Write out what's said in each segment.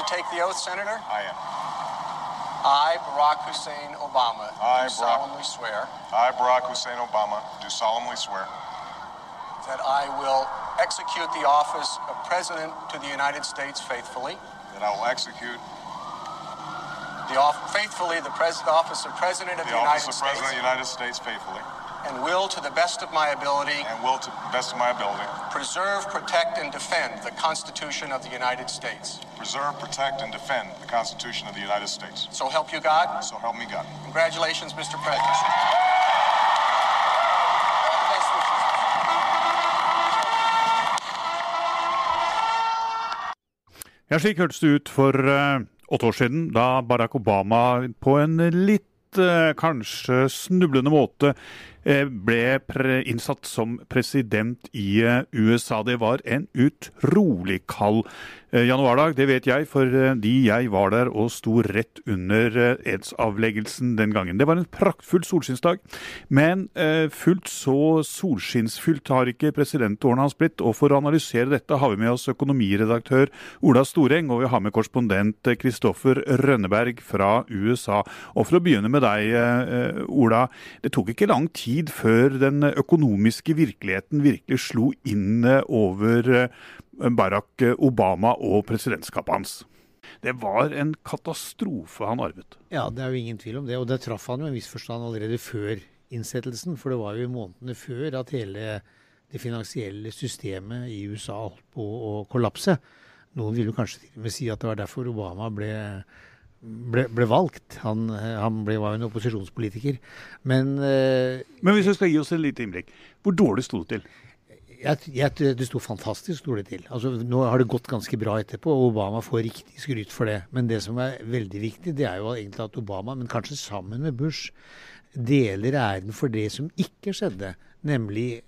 to take the oath, Senator? I am. I, Barack Hussein Obama, I, do Barack- solemnly swear I, Barack Hussein Obama, do solemnly swear that I will execute the office of President to the United States faithfully, that I will execute the off- faithfully the, pres- the office of President of the the, office of President of the United States faithfully and will, to the best of my ability, and will, to the best of my ability, preserve, protect, and defend the Constitution of the United States. preserve, protect, and defend the Constitution of the United States. So help you God. So help me God. Congratulations, Mr. President. All the. Ja, slik hørtes det ut for eh, åtte år siden, da Barack Obama på en litt eh, kanskje snublende måte ble pre innsatt som president i eh, USA. Det var en utrolig kald eh, januardag, det vet jeg, fordi jeg var der og sto rett under eh, edsavleggelsen den gangen. Det var en praktfull solskinnsdag, men eh, fullt så solskinnsfylt har ikke presidentårene hans blitt. Og for å analysere dette har vi med oss økonomiredaktør Ola Storeng, og vi har med korrespondent Kristoffer Rønneberg fra USA. Og for å begynne med deg, eh, Ola. Det tok ikke lang tid før den økonomiske virkeligheten virkelig slo inn eh, over eh, Barack Obama og presidentskapet hans. Det var en katastrofe han arvet. Ja, det er jo ingen tvil om det. Og det traff han jo i en viss forstand allerede før innsettelsen. For det var jo i månedene før at hele det finansielle systemet i USA holdt på å kollapse. Noen vil jo kanskje til og med si at det var derfor Obama ble, ble, ble valgt. Han, han ble, var jo en opposisjonspolitiker. Men eh, Men hvis du skal gi oss et lite innblikk, hvor dårlig sto det til? jeg, jeg, det sto fantastisk dårlig til. Altså, nå har det gått ganske bra etterpå, og Obama får riktig skryt for det. Men det som er veldig viktig, det er jo egentlig at Obama, men kanskje sammen med Bush, deler æren for det som ikke skjedde. Nemlig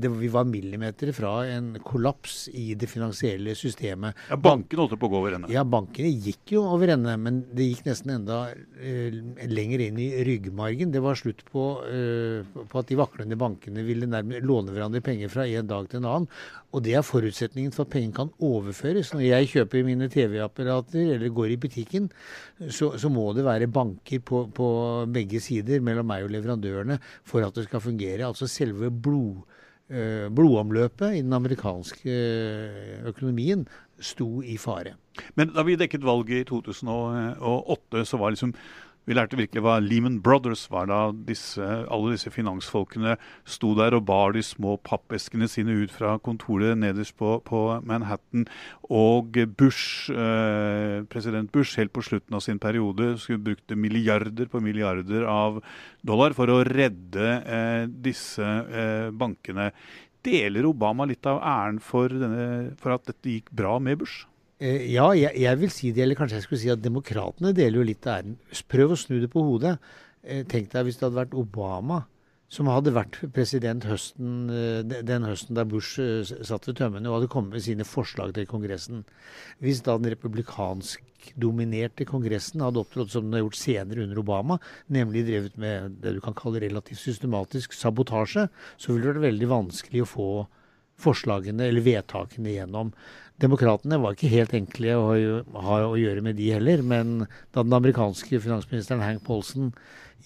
det, vi var millimeter fra en kollaps i det finansielle systemet. Ja, Bankene holdt på å gå over ende. Ja, bankene gikk jo over ende, men det gikk nesten enda eh, lenger inn i ryggmargen. Det var slutt på, eh, på at de vaklende bankene ville nærmest låne hverandre penger fra en dag til en annen. Og det er forutsetningen for at penger kan overføres. Når jeg kjøper mine TV-apparater eller går i butikken, så, så må det være banker på, på begge sider mellom meg og leverandørene for at det skal fungere. Altså selve blod blodomløpet i den amerikanske eh, økonomien sto i fare. Men da vi dekket valget i 2008, så var liksom vi lærte virkelig hva Lehman Brothers var da disse, alle disse finansfolkene sto der og bar de små pappeskene sine ut fra kontoret nederst på, på Manhattan. Og Bush, eh, president Bush helt på slutten av sin periode skulle brukte milliarder på milliarder av dollar for å redde eh, disse eh, bankene. Deler Obama litt av æren for, denne, for at dette gikk bra med Bush? Eh, ja, jeg, jeg vil si det, eller kanskje jeg skulle si at demokratene deler jo litt av æren. Prøv å snu det på hodet. Eh, tenk deg hvis det hadde vært Obama som hadde vært president høsten, eh, den høsten der Bush satt ved tømmene og hadde kommet med sine forslag til Kongressen. Hvis da den republikansk-dominerte Kongressen hadde opptrådt som den har gjort senere under Obama, nemlig drevet med det du kan kalle relativt systematisk sabotasje, så ville det vært veldig vanskelig å få forslagene eller vedtakene gjennom. Demokratene var ikke helt enkle å ha å gjøre med de heller, men da den amerikanske finansministeren Hank Paulson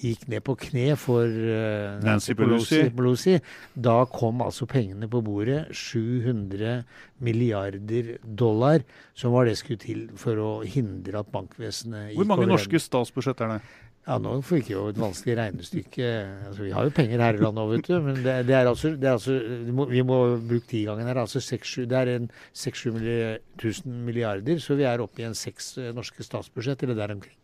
gikk ned på kne for uh, Nancy Pelosi. Pelosi, da kom altså pengene på bordet. 700 milliarder dollar, som var det skulle til for å hindre at bankvesenet gikk over. Hvor mange norske statsbudsjett er det? Ja, nå fikk jeg jo et vanskelig regnestykke. Altså, vi har jo penger her i landet òg, vet du. Men det, det er altså, det er altså vi, må, vi bruke tigangen her. Altså 6-7 det er 6-7 tusen milliarder, så vi er oppe i en seks eh, norske statsbudsjett, eller der omkring.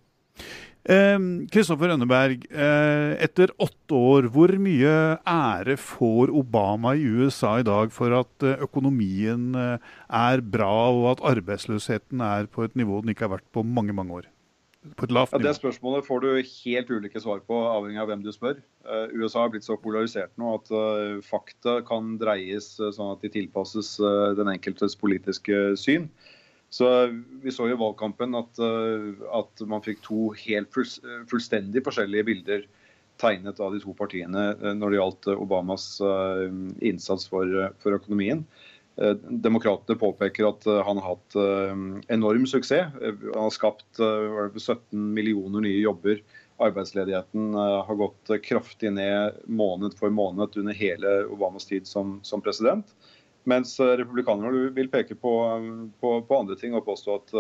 Kristoffer Rønneberg, eh, etter åtte år, hvor mye ære får Obama i USA i dag for at eh, økonomien eh, er bra, og at arbeidsløsheten er på et nivå den ikke har vært på mange, mange år? På et lavt Ja, Det spørsmålet får du helt ulike svar på, avhengig av hvem du spør. Eh, USA har blitt så polarisert nå at eh, fakta kan dreies eh, sånn at de tilpasses den enkeltes politiske syn. Så Vi så i valgkampen at, at man fikk to helt fulls- fullstendig forskjellige bilder tegnet av de to partiene når det gjaldt Obamas innsats for, for økonomien. Demokratene påpeker at han har hatt enorm suksess. Han har skapt 17 millioner nye jobber. Arbeidsledigheten har gått kraftig ned måned for måned under hele Obamas tid som, som president. Mens republikanerne vil peke på, på, på, andre ting og påstå at,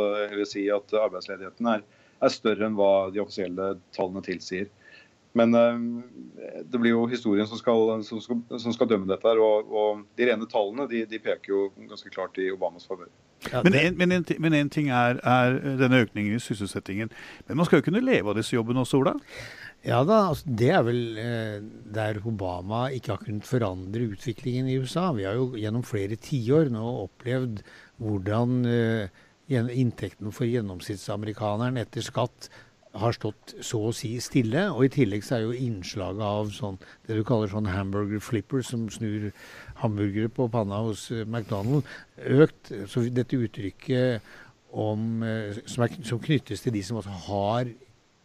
si at arbeidsledigheten er, er større enn hva de offisielle tallene tilsier. Men uh, det blir jo historien som skal, som skal, som skal dømme dette. her, og, og, De rene tallene de, de, peker jo ganske klart i Obamas favør. Ja, men, en, men, men en ting er, er, denne økningen i sysselsettingen. Men man skal jo kunne leve av disse jobbene også, Ola? Ja da, altså, det er vel eh, der Obama ikke har kunnet forandre utviklingen i USA. Vi har jo gjennom flere tiår nå opplevd hvordan eh, inntekten for gjennomsnittsamerikaneren etter skatt har stått så å si stille. Og i tillegg så er jo innslaget av sånn, det du kaller sånn hamburger flipper, som snur hamburgere på panna hos uh, McDonald's, økt. Så dette uttrykket om, uh, som, er, som, knyttes til de som også har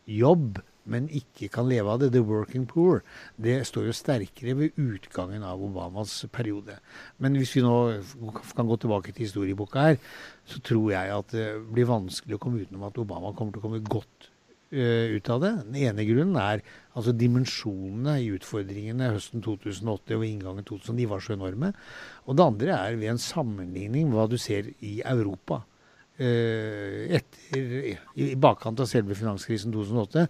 jobb, men ikke kan leve av det, the working poor, det står jo sterkere ved utgangen av Obamas periode. Men hvis vi nå kan gå tilbake til historieboka her, så tror jeg at det blir vanskelig å komme utenom at Obama kommer til å komme godt ut av det. Den ene grunnen er altså dimensjonene i utfordringene høsten 2008 og inngangen 2009 var så enorme. Og det andre er ved en sammenligning med hva du ser i Europa. Uh, etter, I bakkant av selve finanskrisen 2008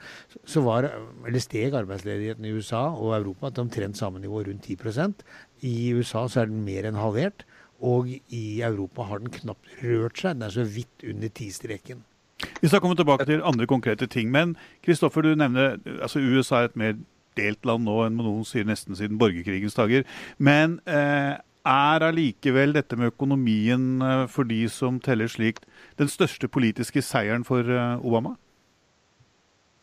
så var, eller steg arbeidsledigheten i USA og Europa til omtrent samme nivå, rundt 10% I USA så er den mer enn halvert. Og i Europa har den knapt rørt seg. Den er så vidt under ti-streken. Vi skal komme tilbake til andre konkrete ting. Men Kristoffer, du nevner altså USA er et mer delt land nå enn noen sier nesten siden borgerkrigens dager. Men eh, er allikevel dette med økonomien eh, for de som teller slikt, den største politiske seieren for eh, Obama?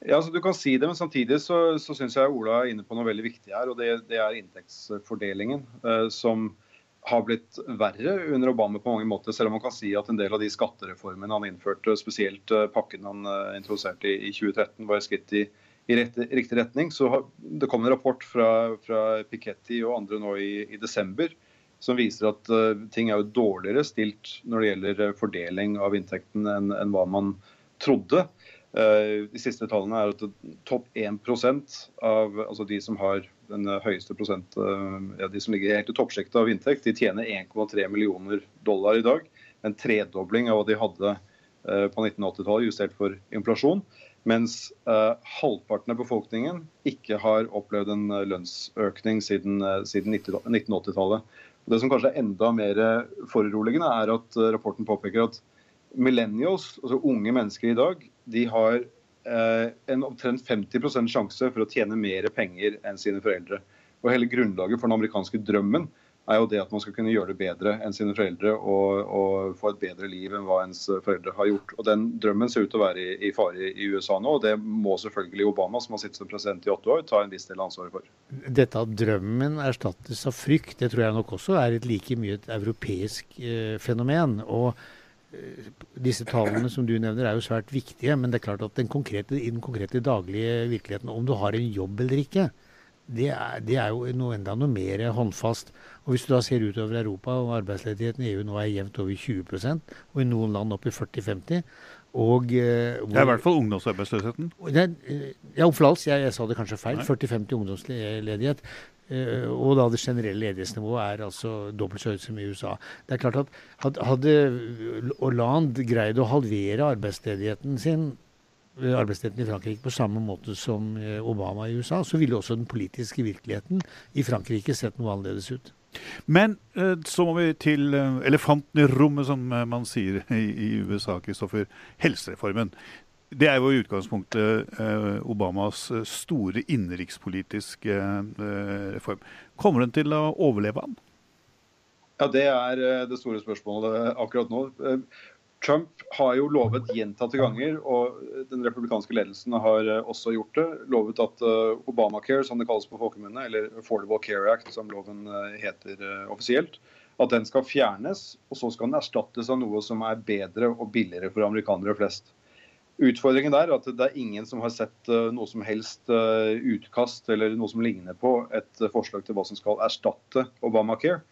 Ja, altså Du kan si det, men samtidig så, så syns jeg Ola er inne på noe veldig viktig her. og Det, det er inntektsfordelingen. Eh, som har blitt verre under Obama på mange måter, selv om man kan si at en del av de skattereformene han innførte, spesielt eh, pakken han eh, introduserte i 2013, var et skritt i, i rett, riktig retning. Så har, Det kom en rapport fra, fra Piketty og andre nå i, i desember som viser at uh, ting er jo dårligere stilt når det gjelder fordeling av inntekten enn, enn hva man trodde. Uh, de siste tallene er at topp 1% av altså de som har den høyeste prosent, eh, ja, de som ligger helt i toppsjektet av inntekt, de tjener 1,3 millioner dollar i dag. En tredobling av hva de hadde eh, på 1980-tallet, justert for inflasjon. Mens halvparten av befolkningen ikke har opplevd en lønnsøkning siden, siden 1980-tallet. Det som kanskje er enda mer foruroligende, er at rapporten påpeker at millennials, altså unge mennesker i dag, de har Eh, en omtrent 50% sjanse for å tjene mer penger enn sine foreldre. Og Hele grunnlaget for den amerikanske drømmen er jo det at man skal kunne gjøre det bedre enn sine foreldre og, og få et bedre liv enn hva ens foreldre har gjort. Og Den drømmen ser ut til å være i, i fare i USA nå, og det må selvfølgelig Obama, som har sittet som president i åtte år, ta en viss del av ansvaret for. Dette at drømmen erstattes av frykt, det tror jeg nok også er et like mye et europeisk eh, fenomen. og disse tallene som du nevner er jo svært viktige, men det er klart at den konkrete, i den konkrete daglige virkeligheten, om du har en jobb eller ikke, det er, det er jo noe enda noe mer håndfast. Og Hvis du da ser utover Europa, og arbeidsledigheten i EU nå er jevnt over 20% og i noen land opp i 40-50 og, eh, hvor, Det er i hvert fall ungdomsarbeidsløsheten. Eh, ja, omflals. Jeg, jeg, sa det kanskje feil. 40-50 ungdomsledighet. Eh, og da det generelle ledighetsnivået er altså dobbelt så høyt som i USA. Det er klart at Hadde Hollande greid å halvere arbeidsledigheten sin eh, arbeidsledigheten i Frankrike på samme måte som eh, Obama i USA, så ville også den politiske virkeligheten i Frankrike sett noe annerledes ut. Men så må vi til elefanten i rommet, som man sier i USA, Kristoffer. Helsereformen. Det er jo i utgangspunktet eh, Obamas eh, store innenrikspolitiske eh, reform. Kommer den til å overleve han? Ja, Det er det store spørsmålet akkurat nå. Trump har jo lovet gjentatte ganger, og den republikanske ledelsen har også gjort det, lovet at Obamacare, som det kalles på folkemunne, eller Affordable Care Act, som loven heter offisielt, at den skal fjernes, og så skal den erstattes av noe som er bedre og billigere for amerikanere flest. Utfordringen der er at det er ingen som har sett eh, noe som helst eh, utkast eller noe som ligner på et forslag til hva som skal erstatte Obamacare.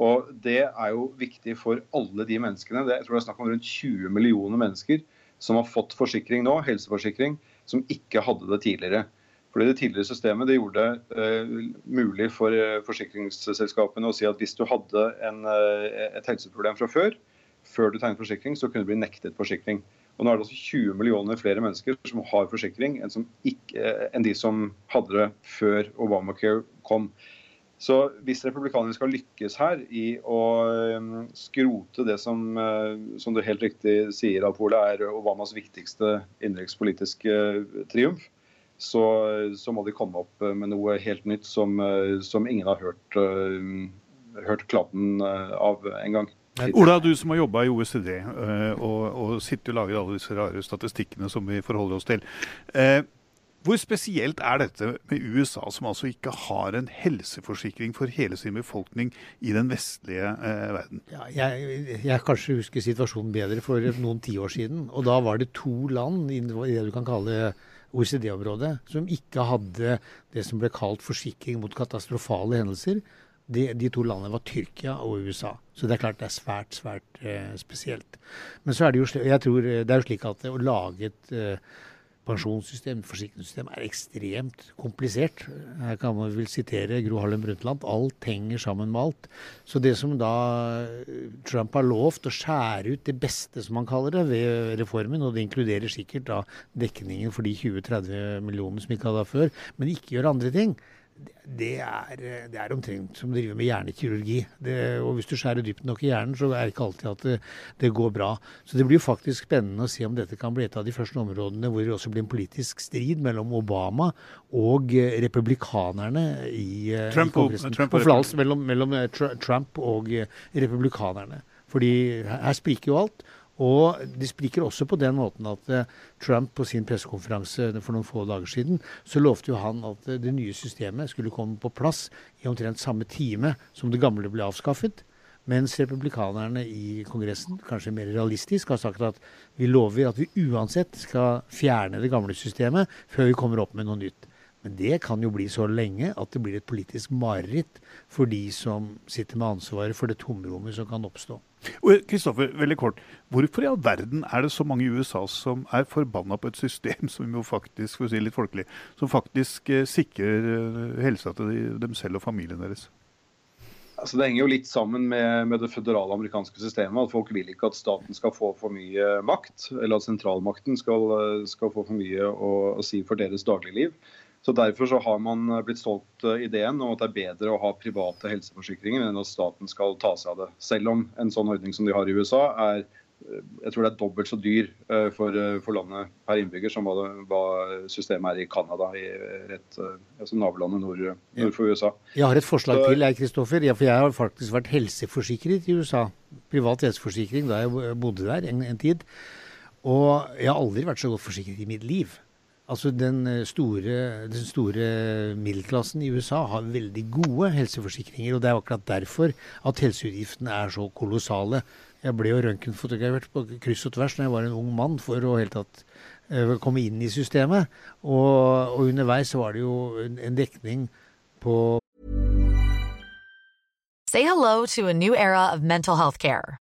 Og Det er jo viktig for alle de menneskene. Det, jeg tror det er snakk om rundt 20 millioner mennesker som har fått forsikring nå, helseforsikring, som ikke hadde det tidligere. Fordi Det tidligere systemet det gjorde det uh, mulig for uh, forsikringsselskapene å si at hvis du hadde en, uh, et helseproblem fra før, før du tegnet forsikring, så kunne du bli nektet forsikring. Og Nå er det altså 20 millioner flere mennesker som har forsikring enn, ikke, enn de som hadde det før Obamacare kom. Så hvis republikanerne skal lykkes her i å um, skrote det som, uh, som du helt riktig sier, Alpole, er Obamas viktigste innenrikspolitiske triumf, så, så, må de komme opp med noe helt nytt som, som ingen har hørt, hørt kladden av Ola, du som har jobba i OECD og, og sitter og lager alle disse rare statistikkene som vi forholder oss til. Hvor spesielt er dette med USA, som altså ikke har en helseforsikring for hele sin befolkning i den vestlige eh, verden? Ja, jeg, jeg kanskje husker situasjonen bedre for noen tiår siden. Og da var det to land i det du kan kalle OECD-området som ikke hadde det som ble kalt forsikring mot katastrofale hendelser. De, de, to landene var Tyrkia og USA. Så det er klart det er svært, svært eh, spesielt. Men så er det jo, jeg tror, det er jo slik at å lage et eh, pensjonssystem, forsikringssystem, er ekstremt komplisert. Her kan man vel sitere Gro Harlem Brundtland. Alt henger sammen med alt. Så det som da Trump har lovt å skjære ut det beste, som han kaller det, ved reformen, og det inkluderer sikkert da dekningen for de 20-30 millionene som ikke hadde før, men ikke gjør andre ting, det er, det er, omtrent som å drive med hjernekirurgi. Det, og hvis du skjærer dypt nok i hjernen, så er det ikke alltid at det, det, går bra. Så det blir jo faktisk spennende å se om dette kan bli et av de første områdene hvor det også blir en politisk strid mellom Obama og eh, republikanerne i, eh, Trump, i Kongressen. Trump og, og mellom, mellom eh, Trump og republikanerne. Fordi her spriker jo alt. Og de spriker også på den måten at uh, Trump på sin pressekonferanse for noen få dager siden, så lovte jo han at uh, det nye systemet skulle komme på plass i omtrent samme time som det gamle ble avskaffet. Mens republikanerne i Kongressen, kanskje mer realistisk, har sagt at vi lover at vi uansett skal fjerne det gamle systemet før vi kommer opp med noe nytt. Men det kan jo bli så lenge at det blir et politisk mareritt for de som sitter med ansvaret for det tomrommet som kan oppstå. Kristoffer, veldig kort. Hvorfor i all verden er det så mange i USA som er forbanna på et system som jo faktisk, for å si litt folkelig, som faktisk eh, sikrer eh, helsa til dem selv og familien deres? Altså, det henger jo litt sammen med, med, det føderale amerikanske systemet. at Folk vil ikke at staten skal få for mye makt, eller at sentralmakten skal, eh, skal få for mye å, å si for deres dagligliv. Så Derfor så har man blitt solgt eh, ideen om at det er bedre å ha private helseforsikringer enn at staten skal ta seg av det. Selv om en sånn ordning som de har i USA er eh, jeg tror det er dobbelt så dyr eh, for, for landet per innbygger som hva, det, hva systemet er i Canada, i rett, altså nabolandet nord, nord, for USA. Jeg har et forslag så, til, jeg, Kristoffer. Ja, for jeg har faktisk vært helseforsikret i USA. Privat helseforsikring da jeg bodde der en, en tid. Og jeg har aldri vært så godt forsikret i mitt liv. Altså den eh, store, den store middelklassen i USA har veldig gode helseforsikringer. Og det er akkurat derfor at helseutgiftene er så kolossale. Jeg ble jo røntgenfotografert på kryss og tvers når jeg var en ung mann for å helt tatt uh, komme inn i systemet. Og, og underveis var det jo en, en dekning på Say hello to a new era of mental health care.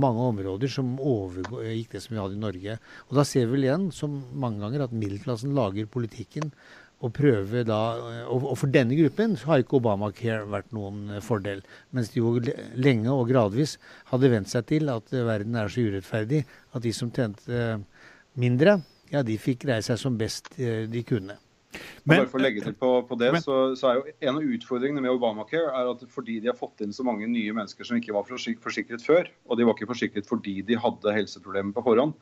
mange områder som overgikk det som vi hadde i Norge. Og da ser vi vel igjen, som mange ganger, at middelklassen lager politikken og prøver da Og, og for denne gruppen har ikke Obamacare vært noen eh, fordel. Mens de jo lenge og gradvis hadde vent seg til at eh, verden er så urettferdig at de som tjente eh, mindre, ja, de fikk greie seg som best eh, de kunne. Og bare for å legge til på, på det, men- så, så er jo En av utfordringene med Obamacare er at fordi de har fått inn så mange nye mennesker som ikke var forsikret før, og de var ikke forsikret fordi de hadde helseproblemer på forhånd,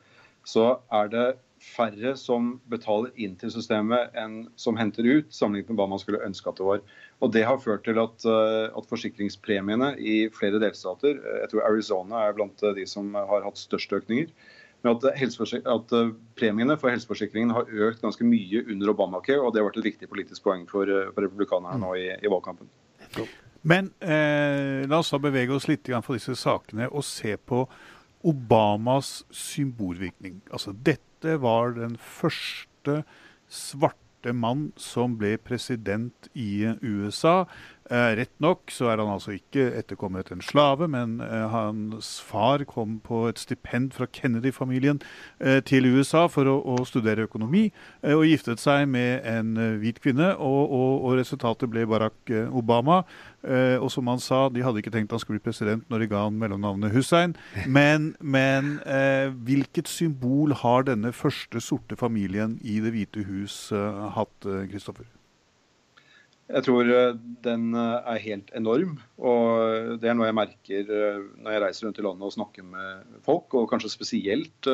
så er det færre som betaler inn til systemet enn som henter ut, sammenlignet med hva man skulle ønske at det var. Og Det har ført til at, eh, at forsikringspremiene i flere delstater, eh, jeg tror Arizona er blant eh, de som har hatt størst økninger, men at, at eh, premiene for helseforsikringen har økt ganske mye under Obamacare, og det har vært et viktig politisk poeng for, eh, for republikanerne nå i, i valgkampen. Men eh, la oss da bevege oss litt for fra disse sakene og se på Obamas symbolvirkning. Altså, dette var den første svarte mann som ble president i USA. Eh, rett nok så er han altså ikke etterkommet en slave, men eh, hans far kom på et stipend fra Kennedy-familien eh, til USA for å, å studere økonomi, og giftet seg med en hvit kvinne. Og, og, og resultatet ble Barack Obama. Eh, og som han sa, de hadde ikke tenkt han skulle bli president når de ga han mellomnavnet Hussein. Men, men eh, hvilket symbol har denne første sorte familien i Det hvite hus hatt, Kristoffer? Jeg tror eh, den eh, er helt enorm. Og det er noe jeg merker eh, når jeg reiser rundt i landet og snakker med folk, og kanskje spesielt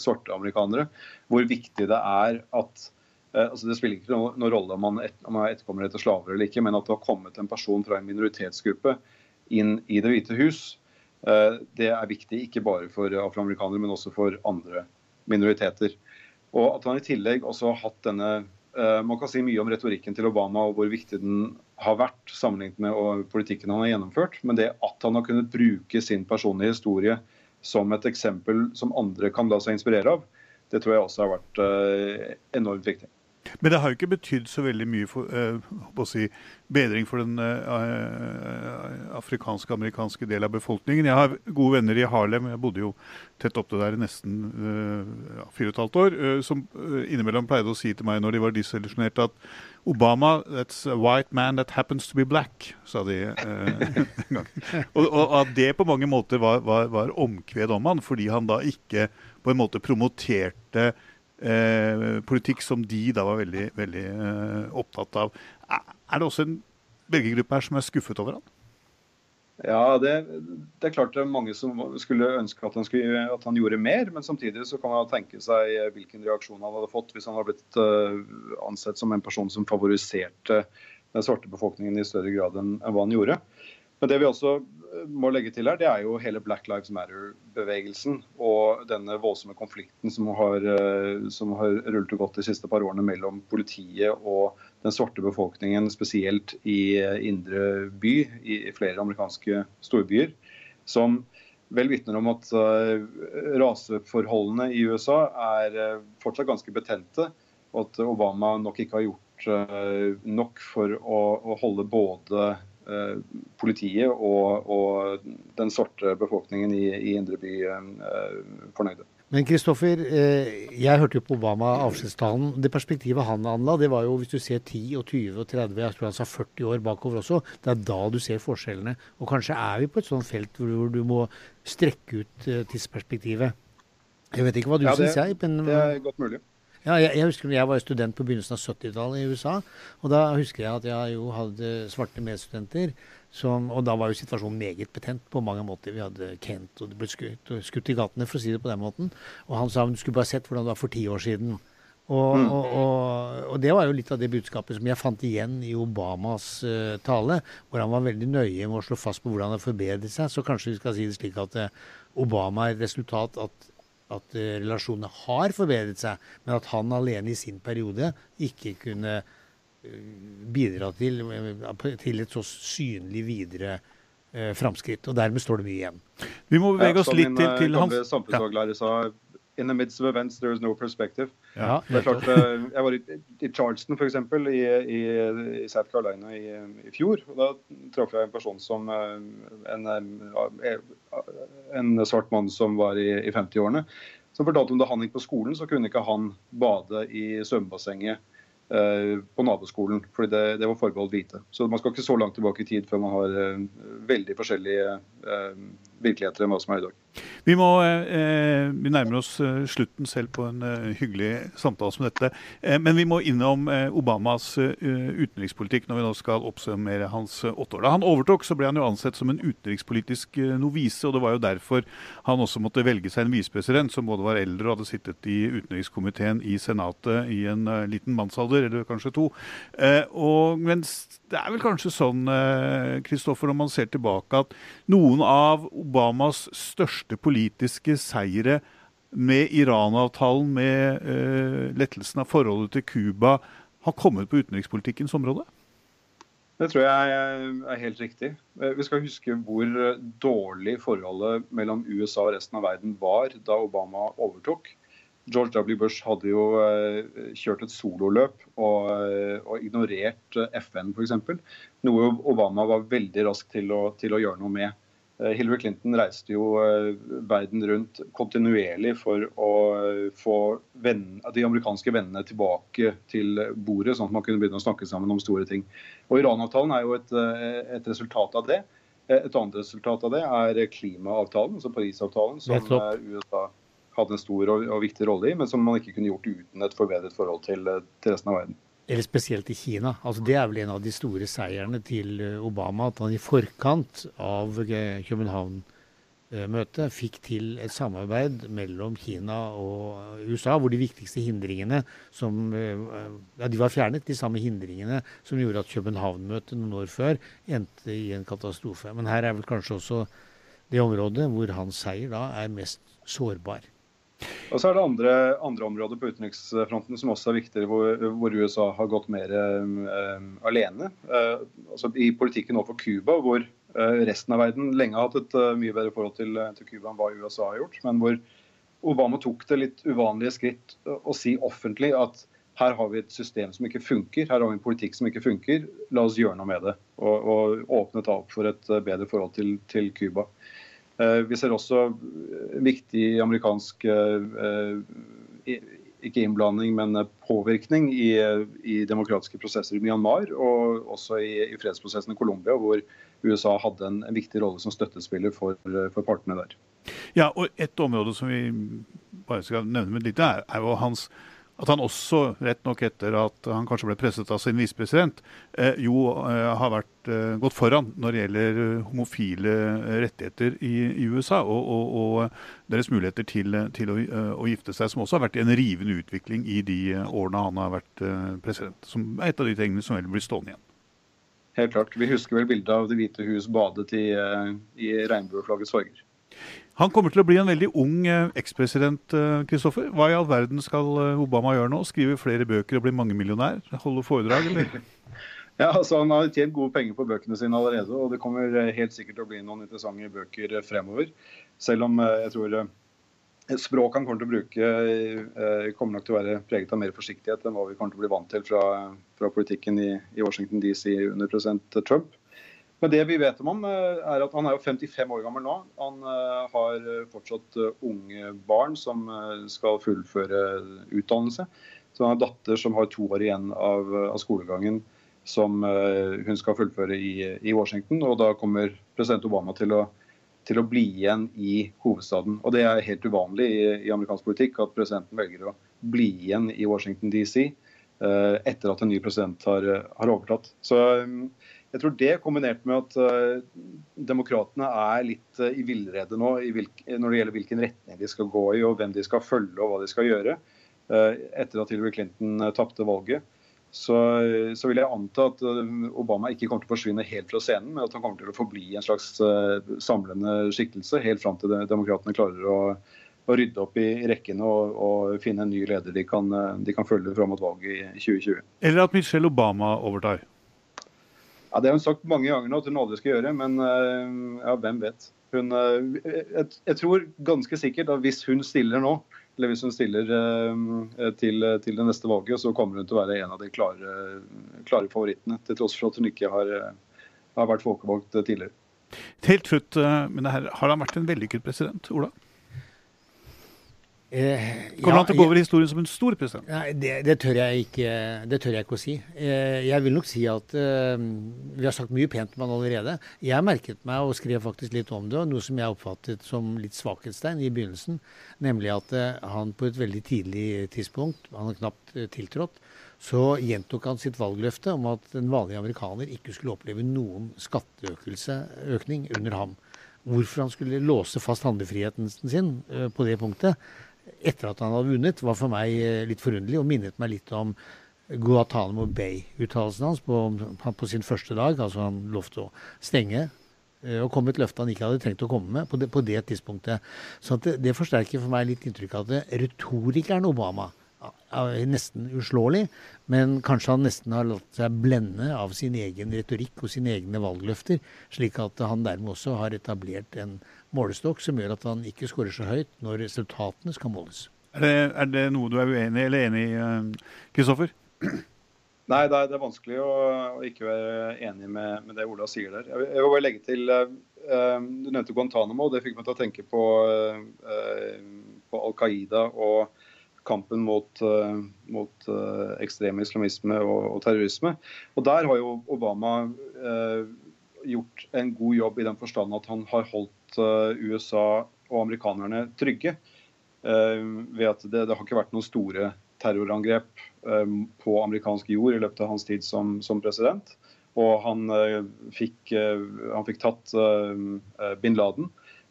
svarte amerikanere, hvor viktig det er at altså Det spiller ikke noen rolle om man, et, om man er etterkommer etter slaver eller ikke, men at det har kommet en person fra en minoritetsgruppe inn i Det hvite hus, det er viktig ikke bare for afroamerikanere, men også for andre minoriteter. Og at han i tillegg også har hatt denne Man kan si mye om retorikken til Obama og hvor viktig den har vært sammenlignet med politikken han har gjennomført, men det at han har kunnet bruke sin personlige historie som et eksempel som andre kan la seg inspirere av, det tror jeg også har vært eh, enormt viktig. Men det har jo ikke betydd så veldig mye for eh, si, bedring for den eh, afrikanske amerikanske del av befolkningen. Jeg har gode venner i Harlem, jeg bodde jo tett opp til der i nesten eh, fire og et halvt år, eh, som eh, innimellom pleide å si til meg når de var disillusjonerte, at Obama, that's a white man that happens to be black, sa de eh, en gang. Og, og at det på mange måter var, var, var omkved om han, fordi han da ikke på en måte promoterte eh, politikk som de da var veldig, veldig eh, opptatt av. Er det også en velgergruppe her som er skuffet over han? Ja, det, det er klart det er mange som skulle ønske at han, skulle, at han gjorde mer, men samtidig så kan man tenke seg hvilken reaksjon han hadde fått hvis han hadde blitt eh, ansett som en person som favoriserte den svarte befolkningen i større grad enn hva han gjorde. Men det vi også må legge til her, det er jo hele Black Lives Matter-bevegelsen og denne voldsomme konflikten som har, som har rullet og gått de siste par årene mellom politiet og den svarte befolkningen, spesielt i indre by i flere amerikanske storbyer. Som vel vitner om at raseforholdene i USA er fortsatt ganske betente og at Obama nok ikke har gjort nok for å, å holde både politiet og, og, den sorte befolkningen i, i indre by uh, fornøyde. Men Kristoffer, jeg hørte jo på Obama avskjedstalen. Det perspektivet han anla, det var jo hvis du ser 10 og 20 og 30, jeg tror han sa 40 år bakover også, det er da du ser forskjellene. Og kanskje er vi på et sånt felt hvor du må strekke ut tidsperspektivet. Jeg vet ikke hva du ja, syns, jeg. Men, det er godt mulig. Ja, jeg, jeg, husker jeg var student på begynnelsen av 70-tallet i USA. Og da husker jeg at jeg jo hadde svarte medstudenter. Som, og da var jo situasjonen meget betent på mange måter. Vi hadde Kent, og det ble skutt, skutt i gatene, for å si det på den måten. Og han sa du skulle bare sett hvordan det var for ti år siden. Og, mm. og, og, og, det var jo litt av det budskapet som jeg fant igjen i Obamas uh, tale, hvor han var veldig nøye med å slå fast på hvordan det forbedret seg. Så kanskje vi skal si det slik at uh, Obama er et resultat at at uh, relasjonene har forbedret seg, men at han alene i sin periode ikke kunne uh, bidra til, uh, til, et så synlig videre uh, framskritt. Og dermed står det mye igjen. Vi må bevege oss ja, litt til, til hans samfunnsfaglærer sa In the midst of events, there is no perspective. Ja, det er klart, jeg var i, i Charleston f.eks. I, i, i South Carolina i, i, fjor. og Da traff jeg en person som en, en svart mann som var i, i 50-årene som fortalte om da han gikk på skolen, så kunne ikke han bade i svømmebassenget eh, på naboskolen, fordi det, det, var forbeholdt hvite. Så man skal ikke så langt tilbake i tid før man har eh, veldig forskjellige eh, virkeligheter enn hva som er i dag. Vi, må, eh, vi nærmer oss eh, slutten selv på en uh, hyggelig samtale som dette. Eh, men vi må innom eh, Obamas uh, utenrikspolitikk når vi nå skal oppsummere hans åtte år. Da han overtok, så ble han jo ansett som en utenrikspolitisk novise, og det var jo derfor han også måtte velge seg en visepresident som både var eldre og hadde sittet i utenrikskomiteen i Senatet i en liten mannsalder, eller kanskje to. og mens det er vel kanskje sånn, Kristoffer, når man ser tilbake, at noen av Obamas største politiske seire med Iran-avtalen, med uh, lettelsen av forholdet til Cuba, har kommet på utenrikspolitikkens område? Det tror jeg er helt riktig. Eh, vi skal huske hvor dårlig forholdet mellom USA og resten av verden var da Obama overtok. George W. Bush hadde jo eh, kjørt et sololøp og, og ignorert FN f.eks. Noe Obama var veldig rask til å, til å gjøre noe med. Eh, Hillary Clinton reiste jo eh, verden rundt kontinuerlig for å eh, få venn, de amerikanske vennene tilbake til bordet, sånn at man kunne begynne å snakke sammen om store ting. Og Iran-avtalen er jo et, et, resultat av det. Et annet resultat av det er klimaavtalen, altså Parisavtalen, som USA hadde en stor og, og, viktig rolle i, men som man ikke kunne gjort uten et forbedret forhold til, til resten av verden eller spesielt i Kina. Altså Det er vel en av de store seierne til eh, Obama, at han i forkant av eh, København-møtet fikk til et samarbeid mellom Kina og USA, hvor de viktigste hindringene som eh, Ja, de var fjernet, de samme hindringene som gjorde at København-møtet noen år før endte i en katastrofe. Men her er vel kanskje også det området hvor hans seier da er mest sårbar. Og så er det andre, andre, områder på utenriksfronten som også er viktigere, hvor, hvor USA har gått mer uh, alene. Uh, altså I politikken overfor Cuba, hvor uh, resten av verden lenge har hatt et mye bedre forhold til, til Cuba enn hva USA har gjort. Men hvor Obama tok det litt uvanlige skritt å si offentlig at her har vi et system som ikke funker, her har vi en politikk som ikke funker, la oss gjøre noe med det. Og, og åpnet opp for et bedre forhold til, til Cuba. Eh, vi ser også eh, viktig amerikansk eh, ikke innblanding, men påvirkning i, i, demokratiske prosesser i Myanmar, og også i, i fredsprosessen i Colombia, hvor USA hadde en, en viktig rolle som støttespiller for, for, partene der. Ja, og Et område som vi bare skal nevne med litt, er, er jo hans at han også, rett nok etter at han kanskje ble presset av sin visepresident, eh, jo eh, har vært, eh, gått foran når det gjelder homofile rettigheter i, i USA, og, og, og, deres muligheter til, til å, å, gifte seg, som også har vært en rivende utvikling i de årene han har vært president. Som er et av de tingene som vel blir stående igjen. Helt klart. Vi husker vel bildet av Det hvite hus badet i, i regnbueflaggets farger. Han kommer til å bli en veldig ung eh, ekspresident, Kristoffer. Hva i all verden skal eh, Obama gjøre nå? Skrive flere bøker og bli mangemillionær? Holde foredrag, eller? Ja, altså Han har tjent gode penger på bøkene sine allerede, og det kommer eh, helt sikkert til å bli noen interessante bøker eh, fremover. Selv om eh, jeg tror eh, språket han kommer til å bruke, eh, kommer nok til å være preget av mer forsiktighet enn hva vi kommer til å bli vant til fra, fra politikken i, i Washington DC under president Trump. Men det vi vet om ham, eh, er at han er jo 55 år gammel nå. Han eh, har eh, fortsatt unge barn som skal fullføre utdannelse. Så han har en datter som har to år igjen av, av skolegangen som hun skal fullføre i, i Washington. Og da kommer president Obama til å, til å bli igjen i hovedstaden. Og det er helt uvanlig i, i amerikansk politikk at presidenten velger å bli igjen i Washington DC etter at en ny president har, har overtatt. Så jeg tror det kombinert med at uh, demokratene er litt uh, i villrede nå hvilk, når det gjelder hvilken retning de skal gå i og hvem de skal følge og hva de skal gjøre, uh, etter at Hillary Clinton uh, tapte valget, så, så, vil jeg anta at Obama ikke kommer til å forsvinne helt fra scenen, men at han kommer til å forbli en slags samlende skikkelse helt fram til demokratene klarer å, å rydde opp i rekkene og, og, finne en ny leder de kan, de kan følge fram mot valget i 2020. Eller at Michelle Obama overtar? Ja, Det har hun sagt mange ganger nå at hun aldri skal gjøre, men ja, hvem vet. Hun, jeg, jeg, tror ganske sikkert at hvis hun stiller nå, eller hvis hun stiller til, til, det neste valget, så kommer hun til å være en av de klare, klare favorittene. Til tross for at hun ikke har, har vært folkevalgt tidligere. Helt slutt, men her, har han vært en vellykket president, Ola? Eh, Kommer han til å gå over historien som en stor president? Nei, det, det, tør jeg ikke, det tør jeg ikke å si. Eh, jeg vil nok si at eh, vi har sagt mye pent om han allerede. Jeg merket meg og skrev faktisk litt om det, noe som jeg oppfattet som litt svakhetstegn i begynnelsen. Nemlig at han på et veldig tidlig tidspunkt, han har knapt tiltrådt, så gjentok han sitt valgløfte om at den vanlige amerikaner ikke skulle oppleve noen skatteøkning under ham. Hvorfor han skulle låse fast handlefriheten sin på det punktet, etter at han hadde vunnet, var for meg litt forunderlig og minnet meg litt om Guatánamo Bay-uttalelsen hans på, på, sin første dag. Altså han lovte å stenge og komme et løfte han ikke hadde trengt å komme med på det, på det tidspunktet. Så det, det, forsterker for meg litt inntrykk av at retorikeren Obama er nesten uslåelig, men kanskje han nesten har latt seg blende av sin egen retorikk og sine egne valgløfter, slik at han dermed også har etablert en målestokk som gjør at han ikke skårer så høyt når resultatene skal måles. Er det, er det noe du er uenig eller enig i, Kristoffer? Nei, det er, det er vanskelig å, å, ikke være enig med, med, det Ola sier der. Jeg vil, jeg vil bare legge til uh, Du nevnte Guantánamo, og det fikk meg til å tenke på, uh, på Al Qaida og kampen mot, uh, mot ekstrem islamisme og, og, terrorisme. Og Der har jo Obama gjort en god jobb i den forstand at han har holdt USA og amerikanerne trygge. ved at det, det har ikke vært noen store terrorangrep på amerikansk jord i løpet av hans tid som, som president. Og han fikk, han fikk tatt bin Laden.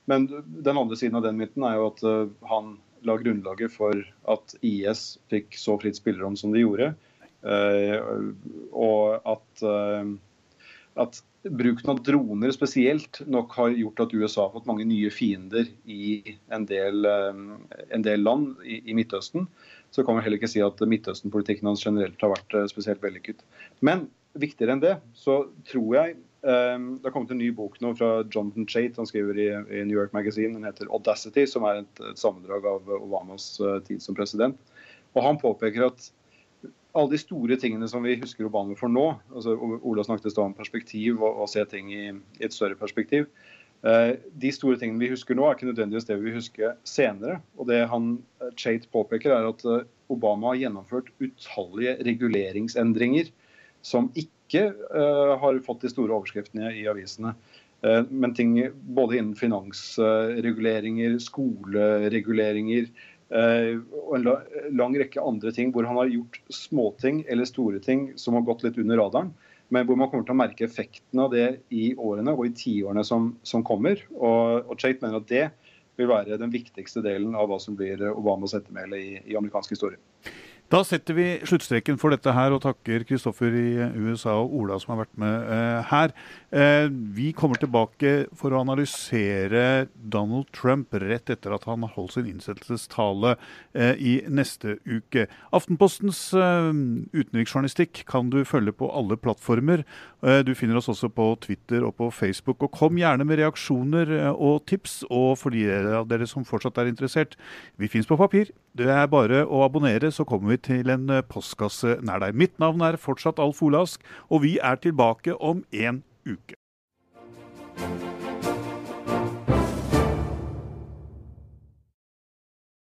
Men den andre siden av den mynten er jo at han la grunnlaget for at IS fikk så fritt spillerom som de gjorde. Og at, at bruken av droner spesielt nok har gjort at USA har fått mange nye fiender i en del, en del land i, i Midtøsten så kan vi heller ikke si at Midtøsten-politikken hans generelt har vært spesielt vellykket. Men viktigere enn det, så tror jeg um, Det har kommet en ny bok nå fra Jonathan Chait, han skriver i, New York Magazine. Den heter 'Audacity', som er et, sammendrag av Obamas uh, tid som president. Og Han påpeker at alle de store tingene som vi husker Obama for nå altså Ola snakket om perspektiv og, å se ting i, et større perspektiv. De store tingene vi husker nå, er ikke nødvendigvis det vi husker senere. Og det han Chate påpeker, er at Obama har gjennomført utallige reguleringsendringer som ikke uh, har fått de store overskriftene i avisene. Uh, men ting både innen finansreguleringer, skolereguleringer uh, og en lang rekke andre ting hvor han har gjort småting eller store ting som har gått litt under radaren men hvor man kommer til å merke effekten av det i årene og i tiårene som, som kommer. Og, og Chait mener at det vil være den viktigste delen av hva som blir Obamas ettermæle i, i amerikansk historie. Da setter vi sluttstreken for dette her og takker Kristoffer i USA og Ola som har vært med uh, her. Uh, vi kommer tilbake for å analysere Donald Trump rett etter at han holdt sin innsettelsestale uh, i neste uke. Aftenpostens utenriksjournalistikk kan du følge på alle plattformer. Du finner oss også på Twitter og på Facebook. Og kom gjerne med reaksjoner og tips, og for de av dere som fortsatt er interessert, vi fins på papir. Det er bare å abonnere, så kommer vi til en eh, postkasse nær deg. Mitt navn er fortsatt Alf Olask, og vi er tilbake om en uke.